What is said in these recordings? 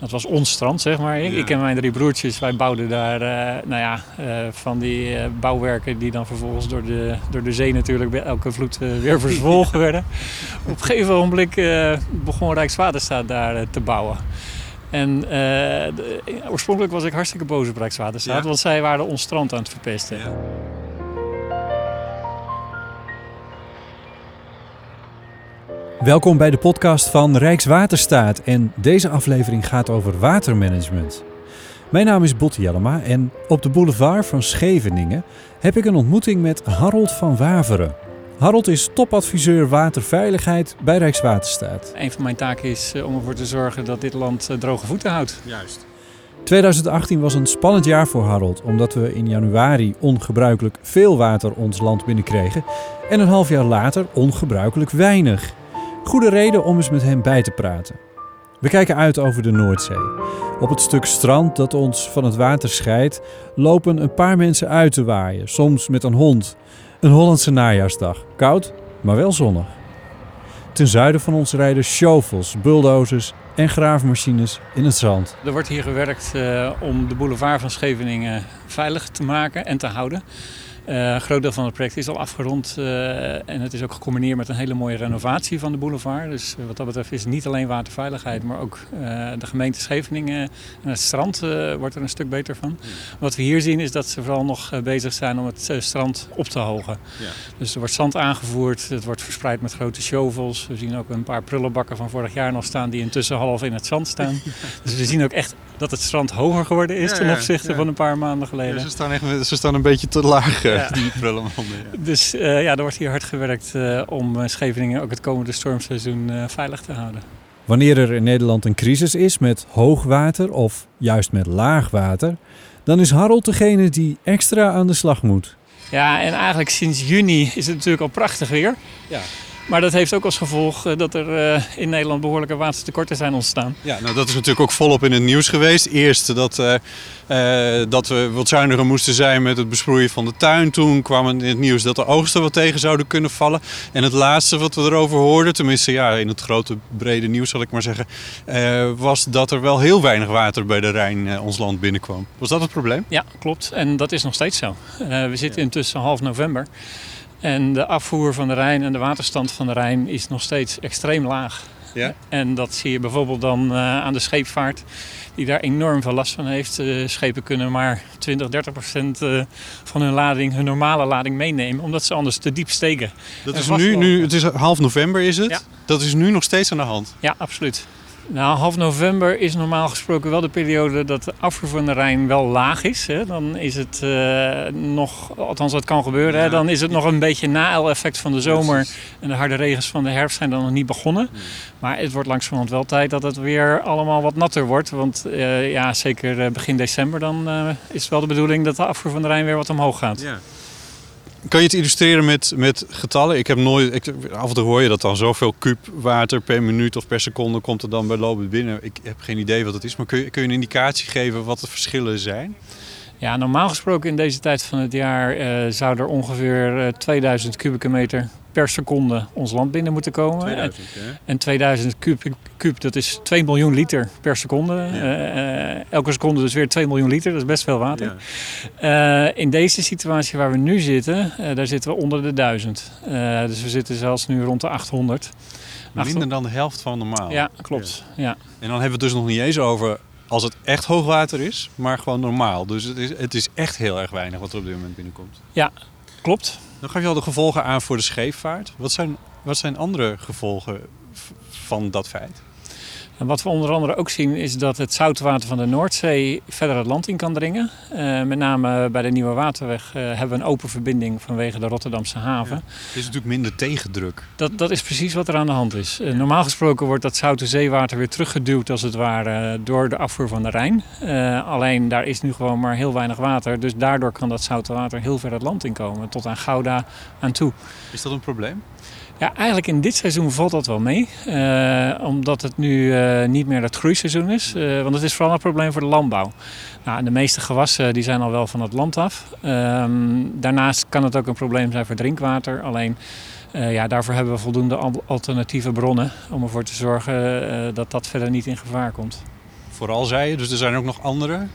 Dat was ons strand, zeg maar. Ik, Ja. ik en mijn drie broertjes, wij bouwden daar eh, nou ja, eh, van die eh, bouwwerken die dan vervolgens door de, door de zee natuurlijk bij elke vloed weer verzwolgen werden. Op een gegeven ogenblik eh, begon Rijkswaterstaat daar te bouwen. En de- oorspronkelijk was ik hartstikke boos op Rijkswaterstaat, Ja. want zij waren ons strand aan het verpesten. Ja. Welkom bij de podcast van Rijkswaterstaat en deze aflevering gaat over watermanagement. Mijn naam is Botte Jellema en op de boulevard van Scheveningen heb ik een ontmoeting met Harold van Waveren. Harold is topadviseur waterveiligheid bij Rijkswaterstaat. Een van mijn taken is eh, om ervoor te zorgen dat dit land eh, droge voeten houdt. Juist. 2018 was een spannend jaar voor Harold omdat we in januari ongebruikelijk veel water ons land binnenkregen en een half jaar later ongebruikelijk weinig. Goede reden om eens met hem bij te praten. We kijken uit over de Noordzee. Op het stuk strand dat ons van het water scheidt, lopen een paar mensen uit te waaien, soms met een hond. Een Hollandse najaarsdag. Koud, maar wel zonnig. Ten zuiden van ons rijden shovels, bulldozers en graafmachines in het zand. Er wordt hier gewerkt eh, om de boulevard van Scheveningen veilig te maken en te houden. Eh, een groot deel van het project is al afgerond eh, en het is ook gecombineerd met een hele mooie renovatie van de boulevard. Dus eh, wat dat betreft is het niet alleen waterveiligheid, maar ook de gemeente Scheveningen en het strand wordt er een stuk beter van. Wat we hier zien is dat ze vooral nog bezig zijn om het strand op te hogen. Ja. Dus er wordt zand aangevoerd, het wordt verspreid met grote shovels. We zien ook een paar prullenbakken van vorig jaar nog staan die intussen half in het zand staan. Dus we zien ook echt dat het strand hoger geworden is Ja, ten opzichte ja. van een paar maanden geleden. Ja, ze, staan echt, ze staan een beetje te laag, eh, Ja. die prullenmanden. Ja. Dus eh, ja, er wordt hier hard gewerkt eh, om Scheveningen ook het komende stormseizoen eh, veilig te houden. Wanneer er in Nederland een crisis is met hoogwater of juist met laagwater, dan is Harold degene die extra aan de slag moet. Ja, en eigenlijk sinds juni is het natuurlijk al prachtig weer. Ja. Maar dat heeft ook als gevolg eh, dat er eh, in Nederland behoorlijke watertekorten zijn ontstaan. Ja, nou dat is natuurlijk ook volop in het nieuws geweest. Eerst dat, eh, dat we wat zuiniger moesten zijn met het besproeien van de tuin. Toen kwam in het nieuws dat de oogsten wat tegen zouden kunnen vallen. En het laatste wat we erover hoorden, tenminste ja, in het grote brede nieuws zal ik maar zeggen, was dat er wel heel weinig water bij de Rijn ons land binnenkwam. Was dat het probleem? Ja, klopt. En dat is nog steeds zo. We zitten intussen half november. En de afvoer van de Rijn en de waterstand van de Rijn is nog steeds extreem laag. Ja. En dat zie je bijvoorbeeld dan eh, aan de scheepvaart, die daar enorm veel last van heeft. Eh, schepen kunnen maar 20, 30 procent eh, van hun lading, hun normale lading meenemen, omdat ze anders te diep steken. Dat En is nu, nu, het is half november is het. Ja. Dat is nu nog steeds aan de hand. Ja, absoluut. Nou, half november is normaal gesproken wel de periode dat de afvoer van de Rijn wel laag is. Hè. Dan is het eh, nog, althans dat kan gebeuren, hè. Dan is het nog een beetje na-effect van de zomer. En de harde regens van de herfst zijn dan nog niet begonnen. Maar het wordt langzamerhand wel tijd dat het weer allemaal wat natter wordt. Want eh, ja, zeker eh, begin december dan is het wel de bedoeling dat de afvoer van de Rijn weer wat omhoog gaat. Ja. Kan je het illustreren met, met getallen? Ik heb nooit, ik, af en toe hoor je dat dan. Zoveel kuub water per minuut of per seconde komt er dan bij lopen binnen. Ik heb geen idee wat het is. Maar kun je, kun je een indicatie geven wat de verschillen zijn? Ja, normaal gesproken in deze tijd van het jaar eh, zou er ongeveer eh, 2000 kubieke meter per seconde ons land binnen moeten komen. En, en 2000 kuub, kuub, dat is 2 miljoen liter per seconde. Eh, eh, elke seconde dus weer 2 miljoen liter, dat is best veel water. Eh, in deze situatie waar we nu zitten, daar zitten we onder de 1000. Eh, dus we zitten zelfs nu rond de 800. Minder dan de helft van normaal. Ja, klopt. Ja. En dan hebben we het dus nog niet eens over als het echt hoogwater is, maar gewoon normaal. Dus het is, het is echt heel erg weinig wat er op dit moment binnenkomt. Klopt. Dan gaf je al de gevolgen aan voor de scheepvaart. Wat zijn, wat zijn andere gevolgen van dat feit? En wat we onder andere ook zien is dat het zoutwater van de Noordzee verder het land in kan dringen. Eh, met name bij de Nieuwe Waterweg eh, hebben we een open verbinding vanwege de Rotterdamse haven. Het is natuurlijk minder tegendruk. Dat, dat is precies wat er aan de hand is. Eh, normaal gesproken wordt dat zoute zeewater weer teruggeduwd als het ware door de afvoer van de Rijn. Alleen daar is nu gewoon maar heel weinig water. Dus daardoor kan dat zoute water heel ver het land inkomen. Tot aan Gouda aan toe. Is dat een probleem? Ja, eigenlijk in dit seizoen valt dat wel mee. Eh, omdat het nu eh, niet meer het groeiseizoen is. Eh, want het is vooral een probleem voor de landbouw. Nou, de meeste gewassen die zijn al wel van het land af. Ehm, daarnaast kan het ook een probleem zijn voor drinkwater. Alleen ja, daarvoor hebben we voldoende al- alternatieve bronnen. Om ervoor te zorgen dat dat verder niet in gevaar komt. vooral zei je, dus er zijn ook nog andere?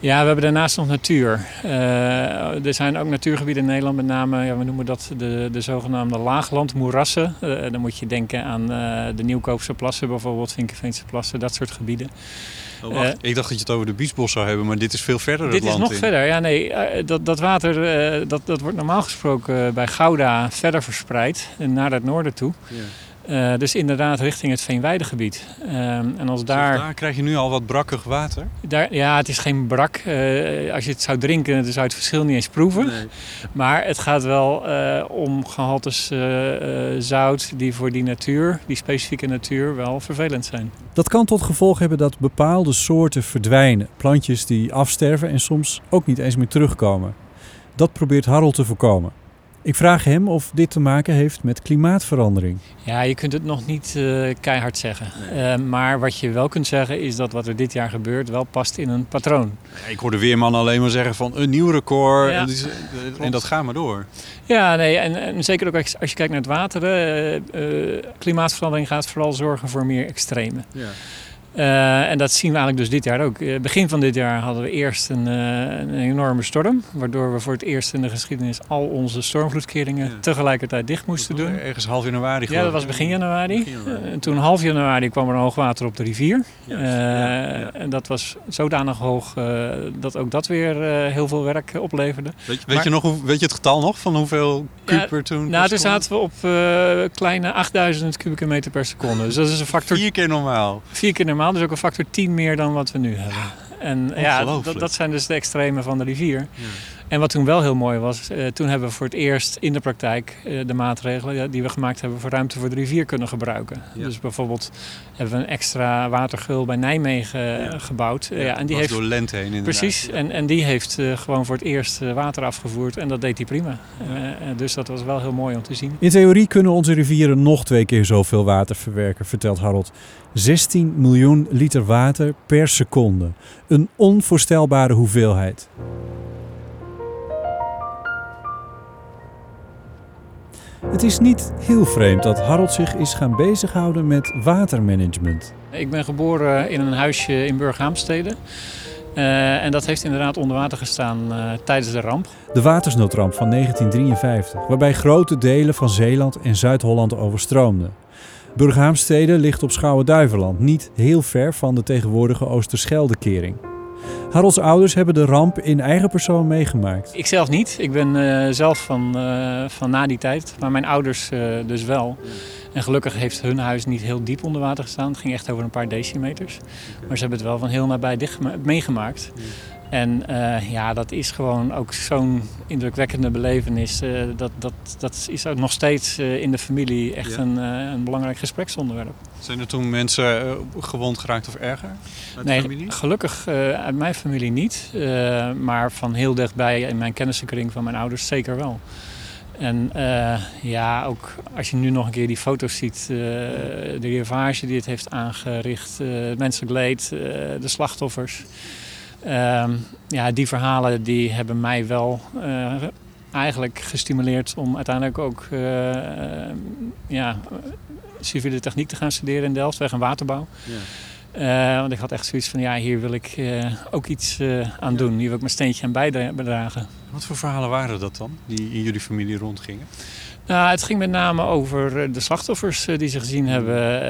Ja, we hebben daarnaast nog natuur. Uh, er zijn ook natuurgebieden in Nederland, met name, ja, we noemen dat de, de zogenaamde laaglandmoerassen. Uh, dan moet je denken aan uh, de Nieuwkoopse plassen bijvoorbeeld, Vinkenveense plassen, dat soort gebieden. Oh, wacht. ik dacht dat je het over de Biesbos zou hebben, maar dit is veel verder Dit is nog verder, ja nee. dat, dat water dat, dat wordt normaal gesproken bij Gouda verder verspreid naar het noorden toe. Ja. Uh, dus inderdaad richting het Veenweidegebied. Uh, en als daar... daar krijg je nu al wat brakkig water? Daar, ja, het is geen brak. Uh, als je het zou drinken, dan zou je het verschil niet eens proeven. Nee. Maar het gaat wel om gehaltes zout die voor die natuur, die specifieke natuur, wel vervelend zijn. Dat kan tot gevolg hebben dat bepaalde soorten verdwijnen. Plantjes die afsterven en soms ook niet eens meer terugkomen. Dat probeert Harold te voorkomen. Ik vraag hem of dit te maken heeft met klimaatverandering. Ja, je kunt het nog niet uh, keihard zeggen. Uh, maar wat je wel kunt zeggen is dat wat er dit jaar gebeurt wel past in een patroon. Ik hoorde Weerman alleen maar zeggen van een nieuw record. Ja, en, die, en, dat gaat maar door. Ja, nee, en, en zeker ook als je kijkt naar het water. Uh, klimaatverandering gaat vooral zorgen voor meer extreme. Ja. Uh, en dat zien we eigenlijk dus dit jaar ook. Uh, begin van dit jaar hadden we eerst een, uh, een, enorme storm. Waardoor we voor het eerst in de geschiedenis al onze stormvloedkeringen ja. tegelijkertijd dicht moesten doen. Ergens half januari Ja, dat was begin januari. Begin januari. en toen half januari kwam er een hoogwater op de rivier. Ja, en dat was zodanig hoog dat ook dat weer heel veel werk opleverde. Weet, weet maar, je nog, weet je het getal nog van hoeveel kuber toen? Nou, toen zaten we op kleine 8000 kubieke meter per seconde. Dus dat is een factor... Vier keer normaal. Vier keer normaal dus ook een factor 10 meer dan wat we nu hebben. En ja, dat, dat zijn dus de extremen van de rivier. Ja. En wat toen wel heel mooi was, uh, toen hebben we voor het eerst in de praktijk uh, de maatregelen die we gemaakt hebben voor ruimte voor de rivier kunnen gebruiken. Ja. Dus bijvoorbeeld hebben we een extra watergeul bij Nijmegen ja. gebouwd. Ja, en die heeft door Lent heen inderdaad. Precies, en, en die heeft uh, gewoon voor het eerst water afgevoerd en dat deed hij prima. dus dat was wel heel mooi om te zien. In theorie kunnen onze rivieren nog twee keer zoveel water verwerken, vertelt Harold. 16 miljoen liter water per seconde. Een onvoorstelbare hoeveelheid. Het is niet heel vreemd dat Harold zich is gaan bezighouden met watermanagement. Ik ben geboren in een huisje in Burghaamstede. Uh, en dat heeft inderdaad onder water gestaan uh, tijdens de ramp. De watersnoodramp van 1953, waarbij grote delen van Zeeland en Zuid-Holland overstroomden. Burghaamstede ligt op Schouwen-Duiveland, niet heel ver van de tegenwoordige Oosterscheldekering. Harolds ouders hebben de ramp in eigen persoon meegemaakt. Ik zelf niet. Ik ben uh, zelf van, uh, van na die tijd. Maar mijn ouders uh, dus wel. En gelukkig heeft hun huis niet heel diep onder water gestaan. Het ging echt over een paar decimeters. Maar ze hebben het wel van heel nabij dicht meegemaakt. En uh, ja, dat is gewoon ook zo'n indrukwekkende belevenis. Uh, dat, dat, dat is ook nog steeds uh, in de familie echt ja. een, een belangrijk gespreksonderwerp. Zijn er toen mensen gewond geraakt of erger? Uit nee, familie? gelukkig uit mijn familie niet. maar van heel dichtbij in mijn kennissenkring van mijn ouders zeker wel. En ja, ook als je nu nog een keer die foto's ziet, de ravage die het heeft aangericht, het menselijk leed, de slachtoffers. Uh, ja, die verhalen die hebben mij wel uh, eigenlijk gestimuleerd om uiteindelijk ook uh, ja, civiele techniek te gaan studeren in Delft, weg een waterbouw. Ja. Uh, want ik had echt zoiets van, ja, hier wil ik ook iets aan doen. Hier wil ik mijn steentje aan bijdragen. Wat voor verhalen waren dat dan, die in jullie familie rondgingen? Nou, het ging met name over eh, de slachtoffers eh, die ze gezien hebben.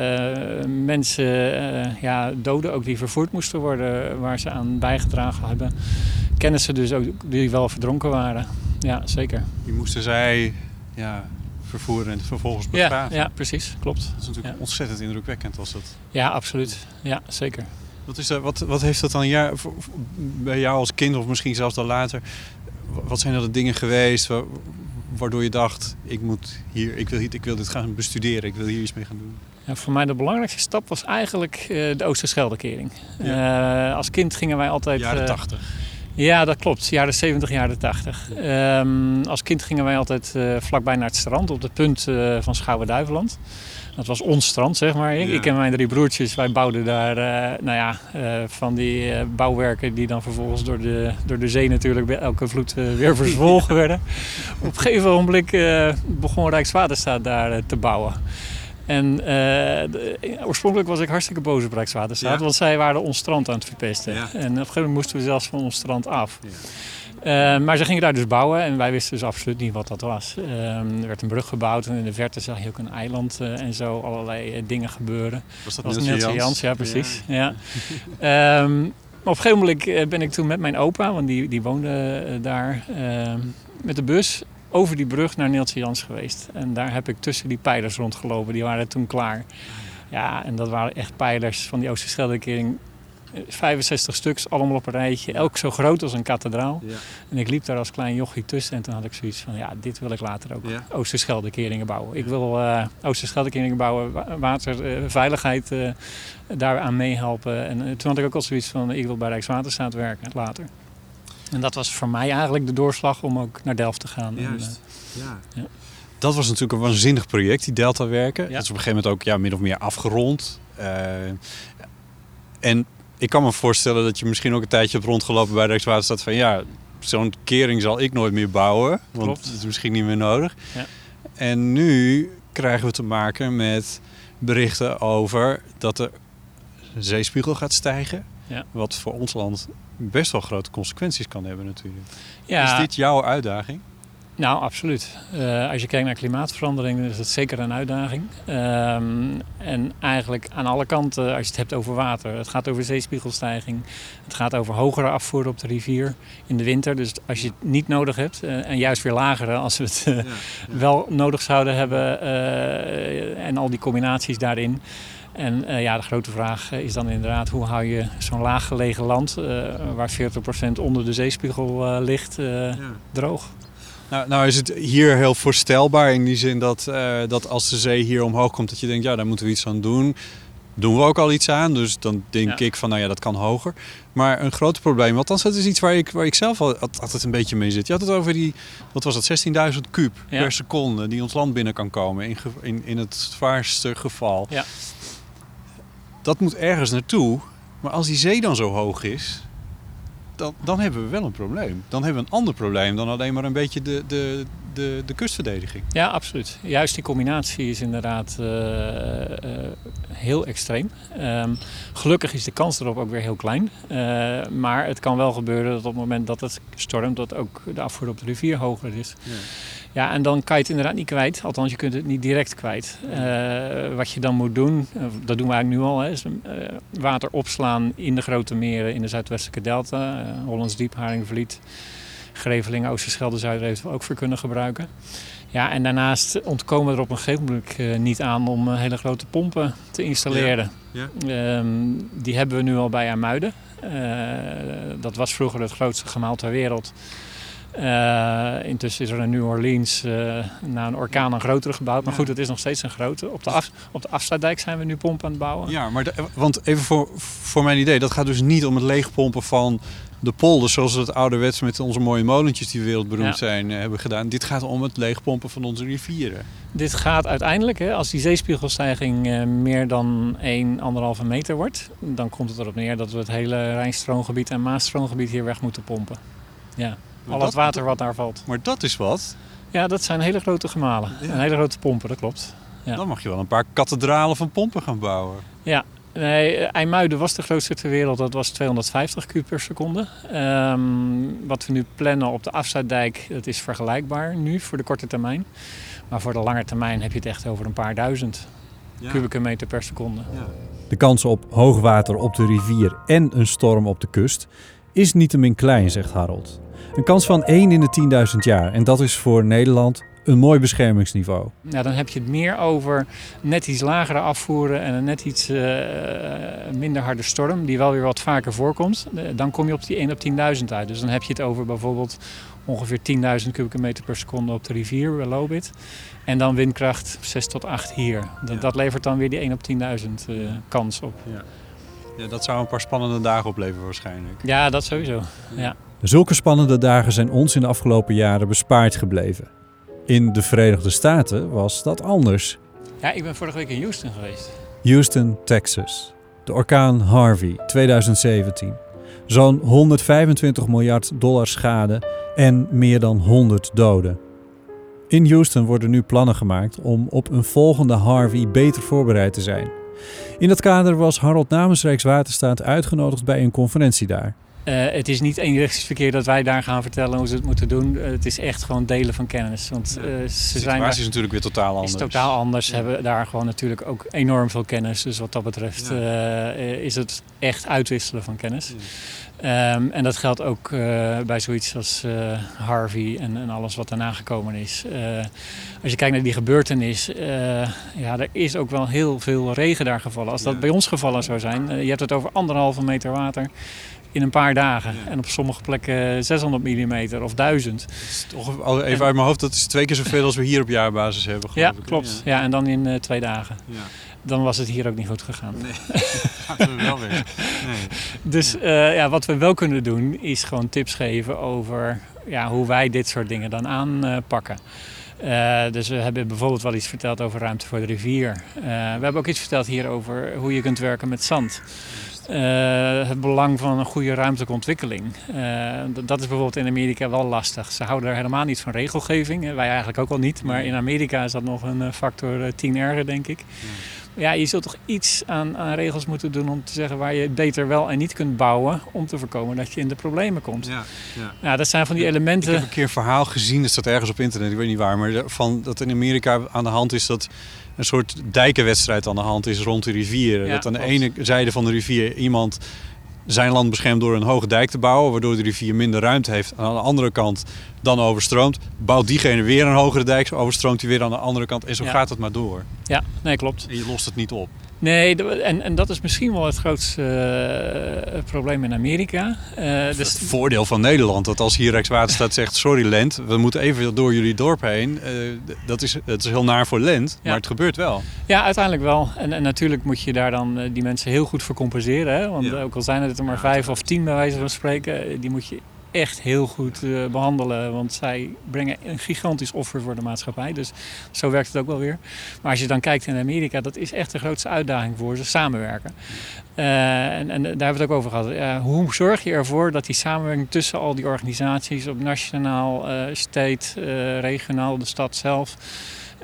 Uh, mensen, uh, ja, doden ook die vervoerd moesten worden, waar ze aan bijgedragen hebben. Kennissen dus ook die wel verdronken waren. Ja, zeker. Die moesten zij ja, vervoeren en vervolgens begraven. Ja, ja precies, klopt. Dat is natuurlijk ja. ontzettend indrukwekkend als dat. Ja, absoluut. Ja, zeker. Wat, is dat, wat, wat heeft dat dan ja, bij jou als kind of misschien zelfs dan later... Wat zijn er de dingen geweest waardoor je dacht, ik, moet hier, ik, wil, ik wil dit gaan bestuderen, ik wil hier iets mee gaan doen? Ja, voor mij de belangrijkste stap was eigenlijk uh, de Oosterscheldekering. Ja. Uh, als kind gingen wij altijd... Jaren 80. Uh, ja, dat klopt. Jaren 70, jaren 80. Um, als kind gingen wij altijd vlakbij naar het strand op het punt van Schouwen-Duiveland. Dat was ons strand, zeg maar. Ik, ja. ik en mijn drie broertjes, wij bouwden daar uh, nou ja, uh, van die uh, bouwwerken die dan vervolgens door de, door de zee natuurlijk bij elke vloed weer verzwolgen werden. Op een gegeven moment begon Rijkswaterstaat daar te bouwen. En eh, oorspronkelijk was ik hartstikke boos op Rijkswaterstaat, want zij waren ons strand aan het verpesten. En op een gegeven moment moesten we zelfs van ons strand af. Uh, maar ze gingen daar dus bouwen en wij wisten dus absoluut niet wat dat was. Uh, er werd een brug gebouwd en in de verte zag je ook een eiland uh, en zo allerlei dingen gebeuren. Was dat, dat Niels Jans? Ja, precies. Ja. ja. um, op een gegeven moment ben ik toen met mijn opa, want die, die woonde daar, ehm, met de bus over die brug naar Neeltje Jans geweest. En daar heb ik tussen die pijlers rondgelopen. Die waren toen klaar. Ja, en dat waren echt pijlers van die Oosterscheldekering. 65 stuks, allemaal op een rijtje. Elk zo groot als een kathedraal. Ja. En ik liep daar als klein jochie tussen. En toen had ik zoiets van, ja, dit wil ik later ook. Ja. Oosterscheldekeringen bouwen. Ik wil uh, Oosterscheldekeringen bouwen, waterveiligheid uh, daaraan meehelpen. En toen had ik ook al zoiets van, ik wil bij Rijkswaterstaat werken later. En dat was voor mij eigenlijk de doorslag om ook naar Delft te gaan. Juist, en, uh, ja. ja. Dat was natuurlijk een waanzinnig project, die Delta werken. Ja. Dat is op een gegeven moment ook ja, min of meer afgerond. Uh, en ik kan me voorstellen dat je misschien ook een tijdje hebt rondgelopen bij Rijkswaterstaat van ja, zo'n kering zal ik nooit meer bouwen, want Klopt. het is misschien niet meer nodig. Ja. En nu krijgen we te maken met berichten over dat de zeespiegel gaat stijgen. Ja. Wat voor ons land best wel grote consequenties kan hebben natuurlijk. Ja. Is dit jouw uitdaging? Nou, absoluut. Uh, als je kijkt naar klimaatverandering, is het zeker een uitdaging. Um, en eigenlijk aan alle kanten, als je het hebt over water, het gaat over zeespiegelstijging, het gaat over hogere afvoer op de rivier in de winter. Dus als je het niet nodig hebt, uh, en juist weer lagere als we het ja, ja. wel nodig zouden hebben, en al die combinaties daarin. En uh, ja, de grote vraag is dan inderdaad hoe hou je zo'n laaggelegen land, uh, waar 40% onder de zeespiegel uh, ligt, ja. droog. Nou, nou is het hier heel voorstelbaar in die zin dat, dat als de zee hier omhoog komt, dat je denkt, ja, daar moeten we iets aan doen. Doen we ook al iets aan, dus dan denk ja. ik van, nou ja, dat kan hoger. Maar een groot probleem, althans dat is iets waar ik, waar ik zelf altijd een beetje mee zit. Je had het over die, wat was dat, 16.000 kuub ja. per seconde die ons land binnen kan komen in, in, in het zwaarste geval. Ja dat moet ergens naartoe. Maar als die zee dan zo hoog is, dan, dan hebben we wel een probleem. Dan hebben we een ander probleem dan alleen maar een beetje de, de, de, de kustverdediging. Ja, absoluut. Juist die combinatie is inderdaad uh, uh, heel extreem. Um, gelukkig is de kans erop ook weer heel klein. Uh, maar het kan wel gebeuren dat op het moment dat het stormt, dat ook de afvoer op de rivier hoger is. Ja. Ja, en dan kan je het inderdaad niet kwijt. Althans, je kunt het niet direct kwijt. Uh, wat je dan moet doen, dat doen we eigenlijk nu al, hè, is uh, water opslaan in de grote meren in de zuidwestelijke delta. Uh, Hollands Diep, Haringvliet, Greveling, Oosterschelde, we ook voor kunnen gebruiken. Ja, en daarnaast ontkomen we er op een gegeven moment niet aan om hele grote pompen te installeren. Ja. Ja. Um, die hebben we nu al bij Amuiden. dat was vroeger het grootste gemaal ter wereld. Uh, intussen is er in New Orleans uh, na een orkaan een grotere gebouwd. Maar goed, het is nog steeds een grote. Op de, af, op de afsluitdijk zijn we nu pompen aan het bouwen. Ja, maar de, want even voor, voor mijn idee. Dat gaat dus niet om het leegpompen van de polders. Zoals we het ouderwets met onze mooie molentjes die wereldberoemd ja. zijn uh, hebben gedaan. Dit gaat om het leegpompen van onze rivieren. Dit gaat uiteindelijk, hè, als die zeespiegelstijging meer dan 1,5 meter wordt. Dan komt het erop neer dat we het hele Rijnstroomgebied en Maastroomgebied hier weg moeten pompen. Ja. Al het water wat daar valt. Maar dat is wat. Ja, dat zijn hele grote gemalen. Ja. En hele grote pompen, dat klopt. Ja. Dan mag je wel een paar kathedralen van pompen gaan bouwen. Ja, nee, IJmuiden was de grootste ter wereld. Dat was 250 kub per seconde. Um, wat we nu plannen op de afsluitdijk, dat is vergelijkbaar nu voor de korte termijn. Maar voor de lange termijn heb je het echt over een paar duizend ja. kubieke meter per seconde. Ja. De kans op hoogwater op de rivier en een storm op de kust is niettemin klein, zegt Harold. Een kans van 1 in de 10.000 jaar. En dat is voor Nederland een mooi beschermingsniveau. Ja, dan heb je het meer over net iets lagere afvoeren en een net iets uh, minder harde storm, die wel weer wat vaker voorkomt. Dan kom je op die 1 op 10.000 uit. Dus dan heb je het over bijvoorbeeld ongeveer 10.000 kubieke meter per seconde op de rivier bij Lobit. En dan windkracht 6 tot 8 hier. Dat, ja. dat levert dan weer die 1 op 10.000 uh, kans op. Ja. Ja. dat zou een paar spannende dagen opleveren waarschijnlijk. Ja, dat sowieso. ja. Zulke spannende dagen zijn ons in de afgelopen jaren bespaard gebleven. In de Verenigde Staten was dat anders. Ja, ik ben vorige week in Houston geweest. Houston, Texas. De orkaan Harvey 2017. Zo'n 125 miljard dollar schade en meer dan 100 doden. In Houston worden nu plannen gemaakt om op een volgende Harvey beter voorbereid te zijn. In dat kader was Harold namens Rijkswaterstaat uitgenodigd bij een conferentie daar. Uh, het is niet eenrichtsverkeer dat wij daar gaan vertellen hoe ze het moeten doen. Uh, het is echt gewoon delen van kennis. Want uh, ze de situatie is natuurlijk weer totaal anders. Is totaal anders. Ze ja. hebben daar gewoon natuurlijk ook enorm veel kennis. Dus wat dat betreft ja. is het echt uitwisselen van kennis. Ja. Um, en dat geldt ook bij zoiets als Harvey en, en, alles wat daarna gekomen is. als je kijkt naar die gebeurtenis, ja, er is ook wel heel veel regen daar gevallen. Als dat bij ons gevallen zou zijn, je hebt het over anderhalve meter water in een paar dagen. Ja. En op sommige plekken 600 mm of 1000. toch even uit mijn hoofd, dat is twee keer zoveel als we hier op jaarbasis hebben. Ja, ik. klopt. Ja. ja. en dan in twee dagen. Ja. Dan was het hier ook niet goed gegaan. Nee, laten we wel weer. Nee. Dus uh, ja, wat we wel kunnen doen, is gewoon tips geven over ja, hoe wij dit soort dingen dan aanpakken. Uh, dus we hebben bijvoorbeeld wel iets verteld over ruimte voor de rivier. Uh, we hebben ook iets verteld hier over hoe je kunt werken met zand. Uh, het belang van een goede ruimtelijke ontwikkeling. Dat is bijvoorbeeld in Amerika wel lastig. Ze houden er helemaal niet van regelgeving. Wij eigenlijk ook al niet. Maar in Amerika is dat nog een factor 10 erger, denk ik. Ja, je zult toch iets aan, aan, regels moeten doen om te zeggen waar je beter wel en niet kunt bouwen. Om te voorkomen dat je in de problemen komt. Ja, ja. ja dat zijn van die elementen. Ik heb een keer een verhaal gezien, dat staat ergens op internet, ik weet niet waar. Maar van, dat in Amerika aan de hand is dat een soort dijkenwedstrijd aan de hand is rond de rivier. Ja, dat aan de ene zijde van de rivier iemand zijn land beschermt door een hoge dijk te bouwen, waardoor de rivier minder ruimte heeft. En aan de andere kant dan overstroomt, bouwt diegene weer een hogere dijk, overstroomt hij weer aan de andere kant. En zo ja. gaat het maar door. Ja, nee, klopt. En je lost het niet op. Nee, en, en dat is misschien wel het grootste uh, probleem in Amerika. Uh, dus... Het voordeel van Nederland, dat als hier Rijkswaterstaat zegt... sorry Lent, we moeten even door jullie dorp heen. Uh, dat, is, dat is heel naar voor Lent, ja. maar het gebeurt wel. Ja, uiteindelijk wel. En, en natuurlijk moet je daar dan die mensen heel goed voor compenseren. Hè? Want ja. ook al zijn het er maar vijf of tien bij wijze van spreken... die moet je echt heel goed uh, behandelen. Want zij brengen een gigantisch offer voor de maatschappij. Dus zo werkt het ook wel weer. Maar als je dan kijkt in Amerika, dat is echt de grootste uitdaging voor ze, samenwerken. Uh, en, daar hebben we het ook over gehad. Hoe zorg je ervoor dat die samenwerking tussen al die organisaties op nationaal, state, regionaal, de stad zelf...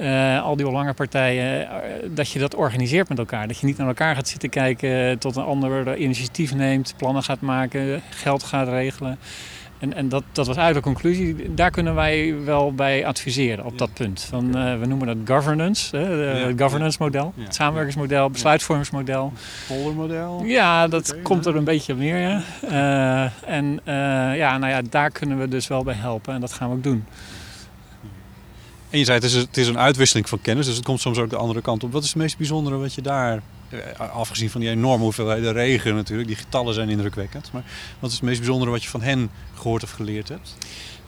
Uh, al die lange partijen, uh, dat je dat organiseert met elkaar. Dat je niet naar elkaar gaat zitten kijken, tot een ander initiatief neemt, plannen gaat maken, geld gaat regelen. En, en dat, dat was uit de conclusie. Daar kunnen wij wel bij adviseren op ja. dat punt. Van, uh, we noemen dat governance, hè, de, ja. het governance model, ja. het samenwerkingsmodel, besluitvormingsmodel. Poldermodel? Ja, dat okay, komt er een beetje op neer. Ja. Uh, en uh, ja, nou ja, daar kunnen we dus wel bij helpen en dat gaan we ook doen. En je zei, het is, het is een uitwisseling van kennis, dus het komt soms ook de andere kant op. Wat is het meest bijzondere wat je daar afgezien van die enorme hoeveelheden regen natuurlijk, die getallen zijn indrukwekkend. Maar wat is het meest bijzondere wat je van hen gehoord of geleerd hebt?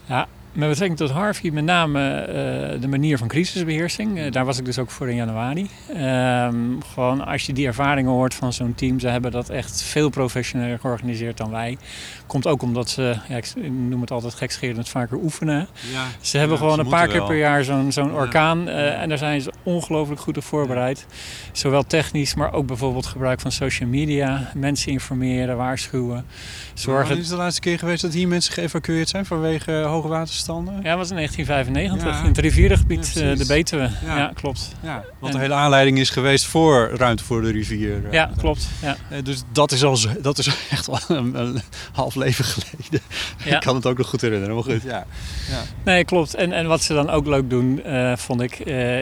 Ja, met betrekking tot Harvey met name uh, de manier van crisisbeheersing. Uh, daar was ik dus ook voor in januari. Um, gewoon als je die ervaringen hoort van zo'n team, ze hebben dat echt veel professioneler georganiseerd dan wij. Komt ook omdat ze, ja, ik noem het altijd gekscherend, vaker oefenen. Ja, ze hebben ja, gewoon ze een paar keer wel. per jaar zo'n zo'n orkaan uh, en daar zijn ze ongelooflijk goed op voorbereid. Zowel technisch, maar ook bijvoorbeeld gebruik van social media. Mensen informeren, waarschuwen. Zorgen... Wanneer is de laatste keer geweest dat hier mensen geëvacueerd zijn vanwege hoge waterstand? Ja, dat was in 1995 ja. in het rivierengebied uh, de Betuwe. Ja, klopt. Ja, wat de hele aanleiding is geweest voor ruimte voor de rivier. Uh, ja, klopt. Ja. Dus dat is, al, dat is echt een, een half leven geleden. Ik kan het ook nog goed herinneren, maar goed. Ja. Ja. Nee, klopt. En, en wat ze dan ook leuk doen, vond ik,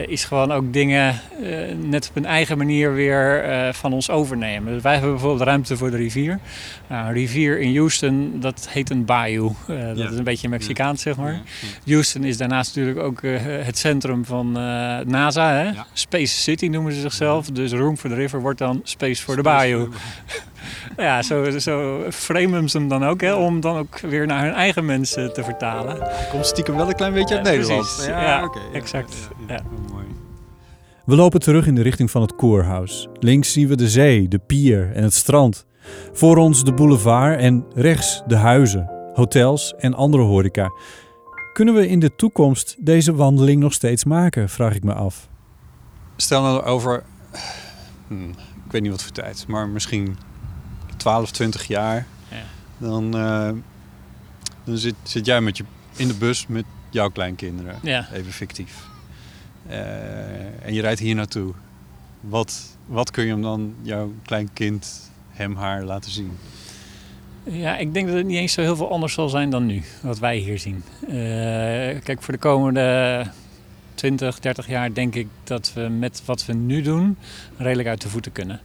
is gewoon ook dingen net op een eigen manier weer van ons overnemen. Dus wij hebben bijvoorbeeld ruimte voor de rivier. Nou, een rivier in Houston, dat heet een bayou. dat is een beetje Mexicaans, zeg maar. Houston is daarnaast natuurlijk ook uh, het centrum van uh, NASA. Hè? Ja. Space City noemen ze zichzelf. Dus Room for the River wordt dan Space for the Bayou. ja, zo, zo framen ze hem dan ook, hè, om dan ook weer naar hun eigen mensen te vertalen. Komt stiekem wel een klein beetje uit Nederland. Precies. Ja, ja, okay, exact. Ja, mooi. We lopen terug in de richting van het koerhuis. Links zien we de zee, de pier en het strand. Voor ons de boulevard en rechts de huizen, hotels en andere horeca. Kunnen we in de toekomst deze wandeling nog steeds maken, vraag ik me af. Stel nou over, hmm, ik weet niet wat voor tijd, maar misschien 12, 20 jaar. Ja. Dan, uh, dan zit, zit jij met je in de bus met jouw kleinkinderen. Ja. Even fictief. en je rijdt hier naartoe. Wat, wat kun je hem dan, jouw kleinkind, hem, haar laten zien? Ja, ik denk dat het niet eens zo heel veel anders zal zijn dan nu, wat wij hier zien. kijk, voor de komende 20, 30 jaar denk ik dat we met wat we nu doen redelijk uit de voeten kunnen.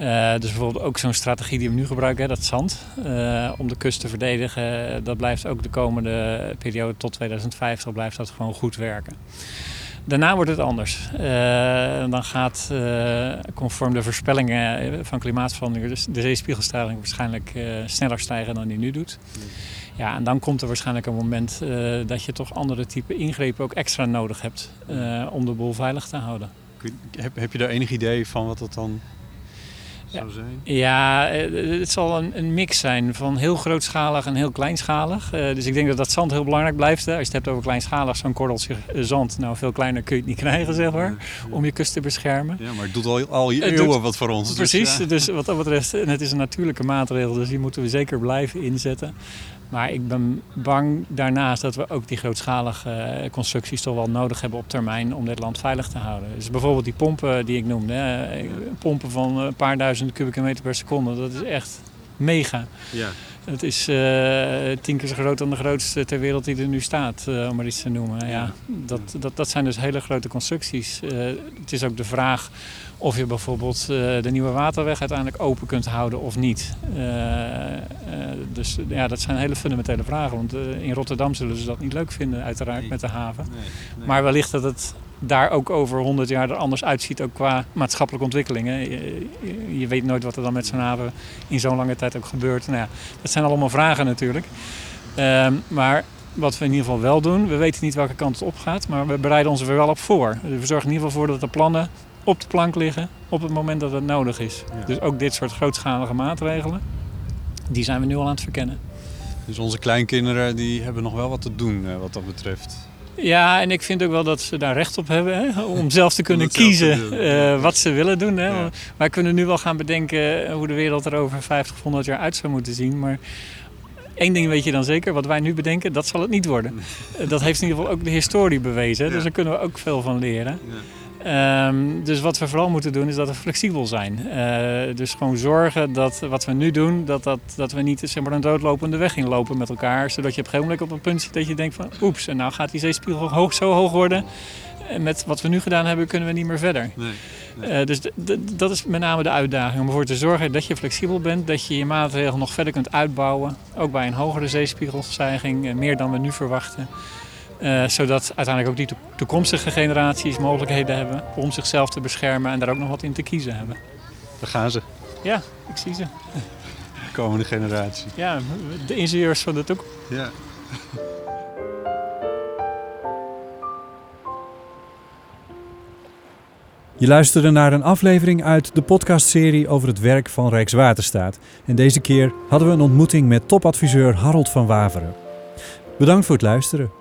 Uh, dus bijvoorbeeld ook zo'n strategie die we nu gebruiken, hè, dat zand, uh, om de kust te verdedigen, dat blijft ook de komende periode tot 2050 blijft dat gewoon goed werken. Daarna wordt het anders. Dan gaat conform de voorspellingen van klimaatverandering dus de zeespiegelstijging waarschijnlijk sneller stijgen dan die nu doet. Ja, en dan komt er waarschijnlijk een moment dat je toch andere type ingrepen ook extra nodig hebt om de boel veilig te houden. Heb, heb je daar enig idee van wat dat dan zou zijn? Ja, eh, het zal een, een, mix zijn van heel grootschalig en heel kleinschalig. Uh, dus ik denk dat dat zand heel belangrijk blijft. Hè. Als je het hebt over kleinschalig, zo'n korreltje zand, nou veel kleiner kun je het niet krijgen, zeg maar, om je kust te beschermen. Ja, maar het doet al, al eeuwen doet, wat voor ons. Dus precies, dus, dus wat dat betreft, en het is een natuurlijke maatregel, dus die moeten we zeker blijven inzetten. Maar ik ben bang daarnaast dat we ook die grootschalige eh, constructies toch wel nodig hebben op termijn om dit land veilig te houden. Dus bijvoorbeeld die pompen die ik noemde, hè, pompen van een paar duizend kubieke meter per seconde, dat is echt mega. Ja. Het is uh, tien keer zo groot dan de grootste ter wereld die er nu staat, uh, om maar iets te noemen. Ja, dat, dat, dat zijn dus hele grote constructies. Uh, het is ook de vraag of je bijvoorbeeld de nieuwe waterweg uiteindelijk open kunt houden of niet. dus ja, dat zijn hele fundamentele vragen. Want in Rotterdam zullen ze dat niet leuk vinden, uiteraard, met de haven. Nee, nee. Maar wellicht dat het daar ook over 100 jaar er anders uitziet, ook qua maatschappelijke ontwikkelingen. Je, je, weet nooit wat er dan met zo'n haven in zo'n lange tijd ook gebeurt. Nou ja, dat zijn allemaal vragen natuurlijk. Um, maar wat we in ieder geval wel doen, we weten niet welke kant het op gaat, maar we bereiden ons er wel op voor. We zorgen in ieder geval voor dat de plannen op de plank liggen op het moment dat het nodig is. Ja. Dus ook dit soort grootschalige maatregelen, die zijn we nu al aan het verkennen. Dus onze kleinkinderen die hebben nog wel wat te doen uh, wat dat betreft. Ja, en ik vind ook wel dat ze daar recht op hebben hè, om zelf te kunnen kiezen uh, wat ze willen doen. Hè. Ja. Wij kunnen nu wel gaan bedenken hoe de wereld er over 50 of 100 jaar uit zou moeten zien. Maar één ding weet je dan zeker, wat wij nu bedenken, dat zal het niet worden. dat heeft in ieder geval ook de historie bewezen. Ja. Dus daar kunnen we ook veel van leren. Ja. Um, dus wat we vooral moeten doen is dat we flexibel zijn. Uh, dus gewoon zorgen dat wat we nu doen, dat, dat, dat we niet zeg maar, een doodlopende weg inlopen met elkaar. Zodat je op een gegeven moment op een punt zit dat je denkt van oeps, en nou gaat die zeespiegel hoog, zo hoog worden. En met wat we nu gedaan hebben kunnen we niet meer verder. Nee, nee. Uh, dus dat is met name de uitdaging. Om ervoor te zorgen dat je flexibel bent. Dat je je maatregelen nog verder kunt uitbouwen. Ook bij een hogere zeespiegelstijging, meer dan we nu verwachten. Uh, zodat uiteindelijk ook die toekomstige generaties mogelijkheden hebben om zichzelf te beschermen en daar ook nog wat in te kiezen hebben. Daar gaan ze. Ja, ik zie ze. De komende generatie. Ja, de ingenieurs van de toekomst. Ja. Je luisterde naar een aflevering uit de podcastserie over het werk van Rijkswaterstaat. En deze keer hadden we een ontmoeting met topadviseur Harold van Waveren. Bedankt voor het luisteren.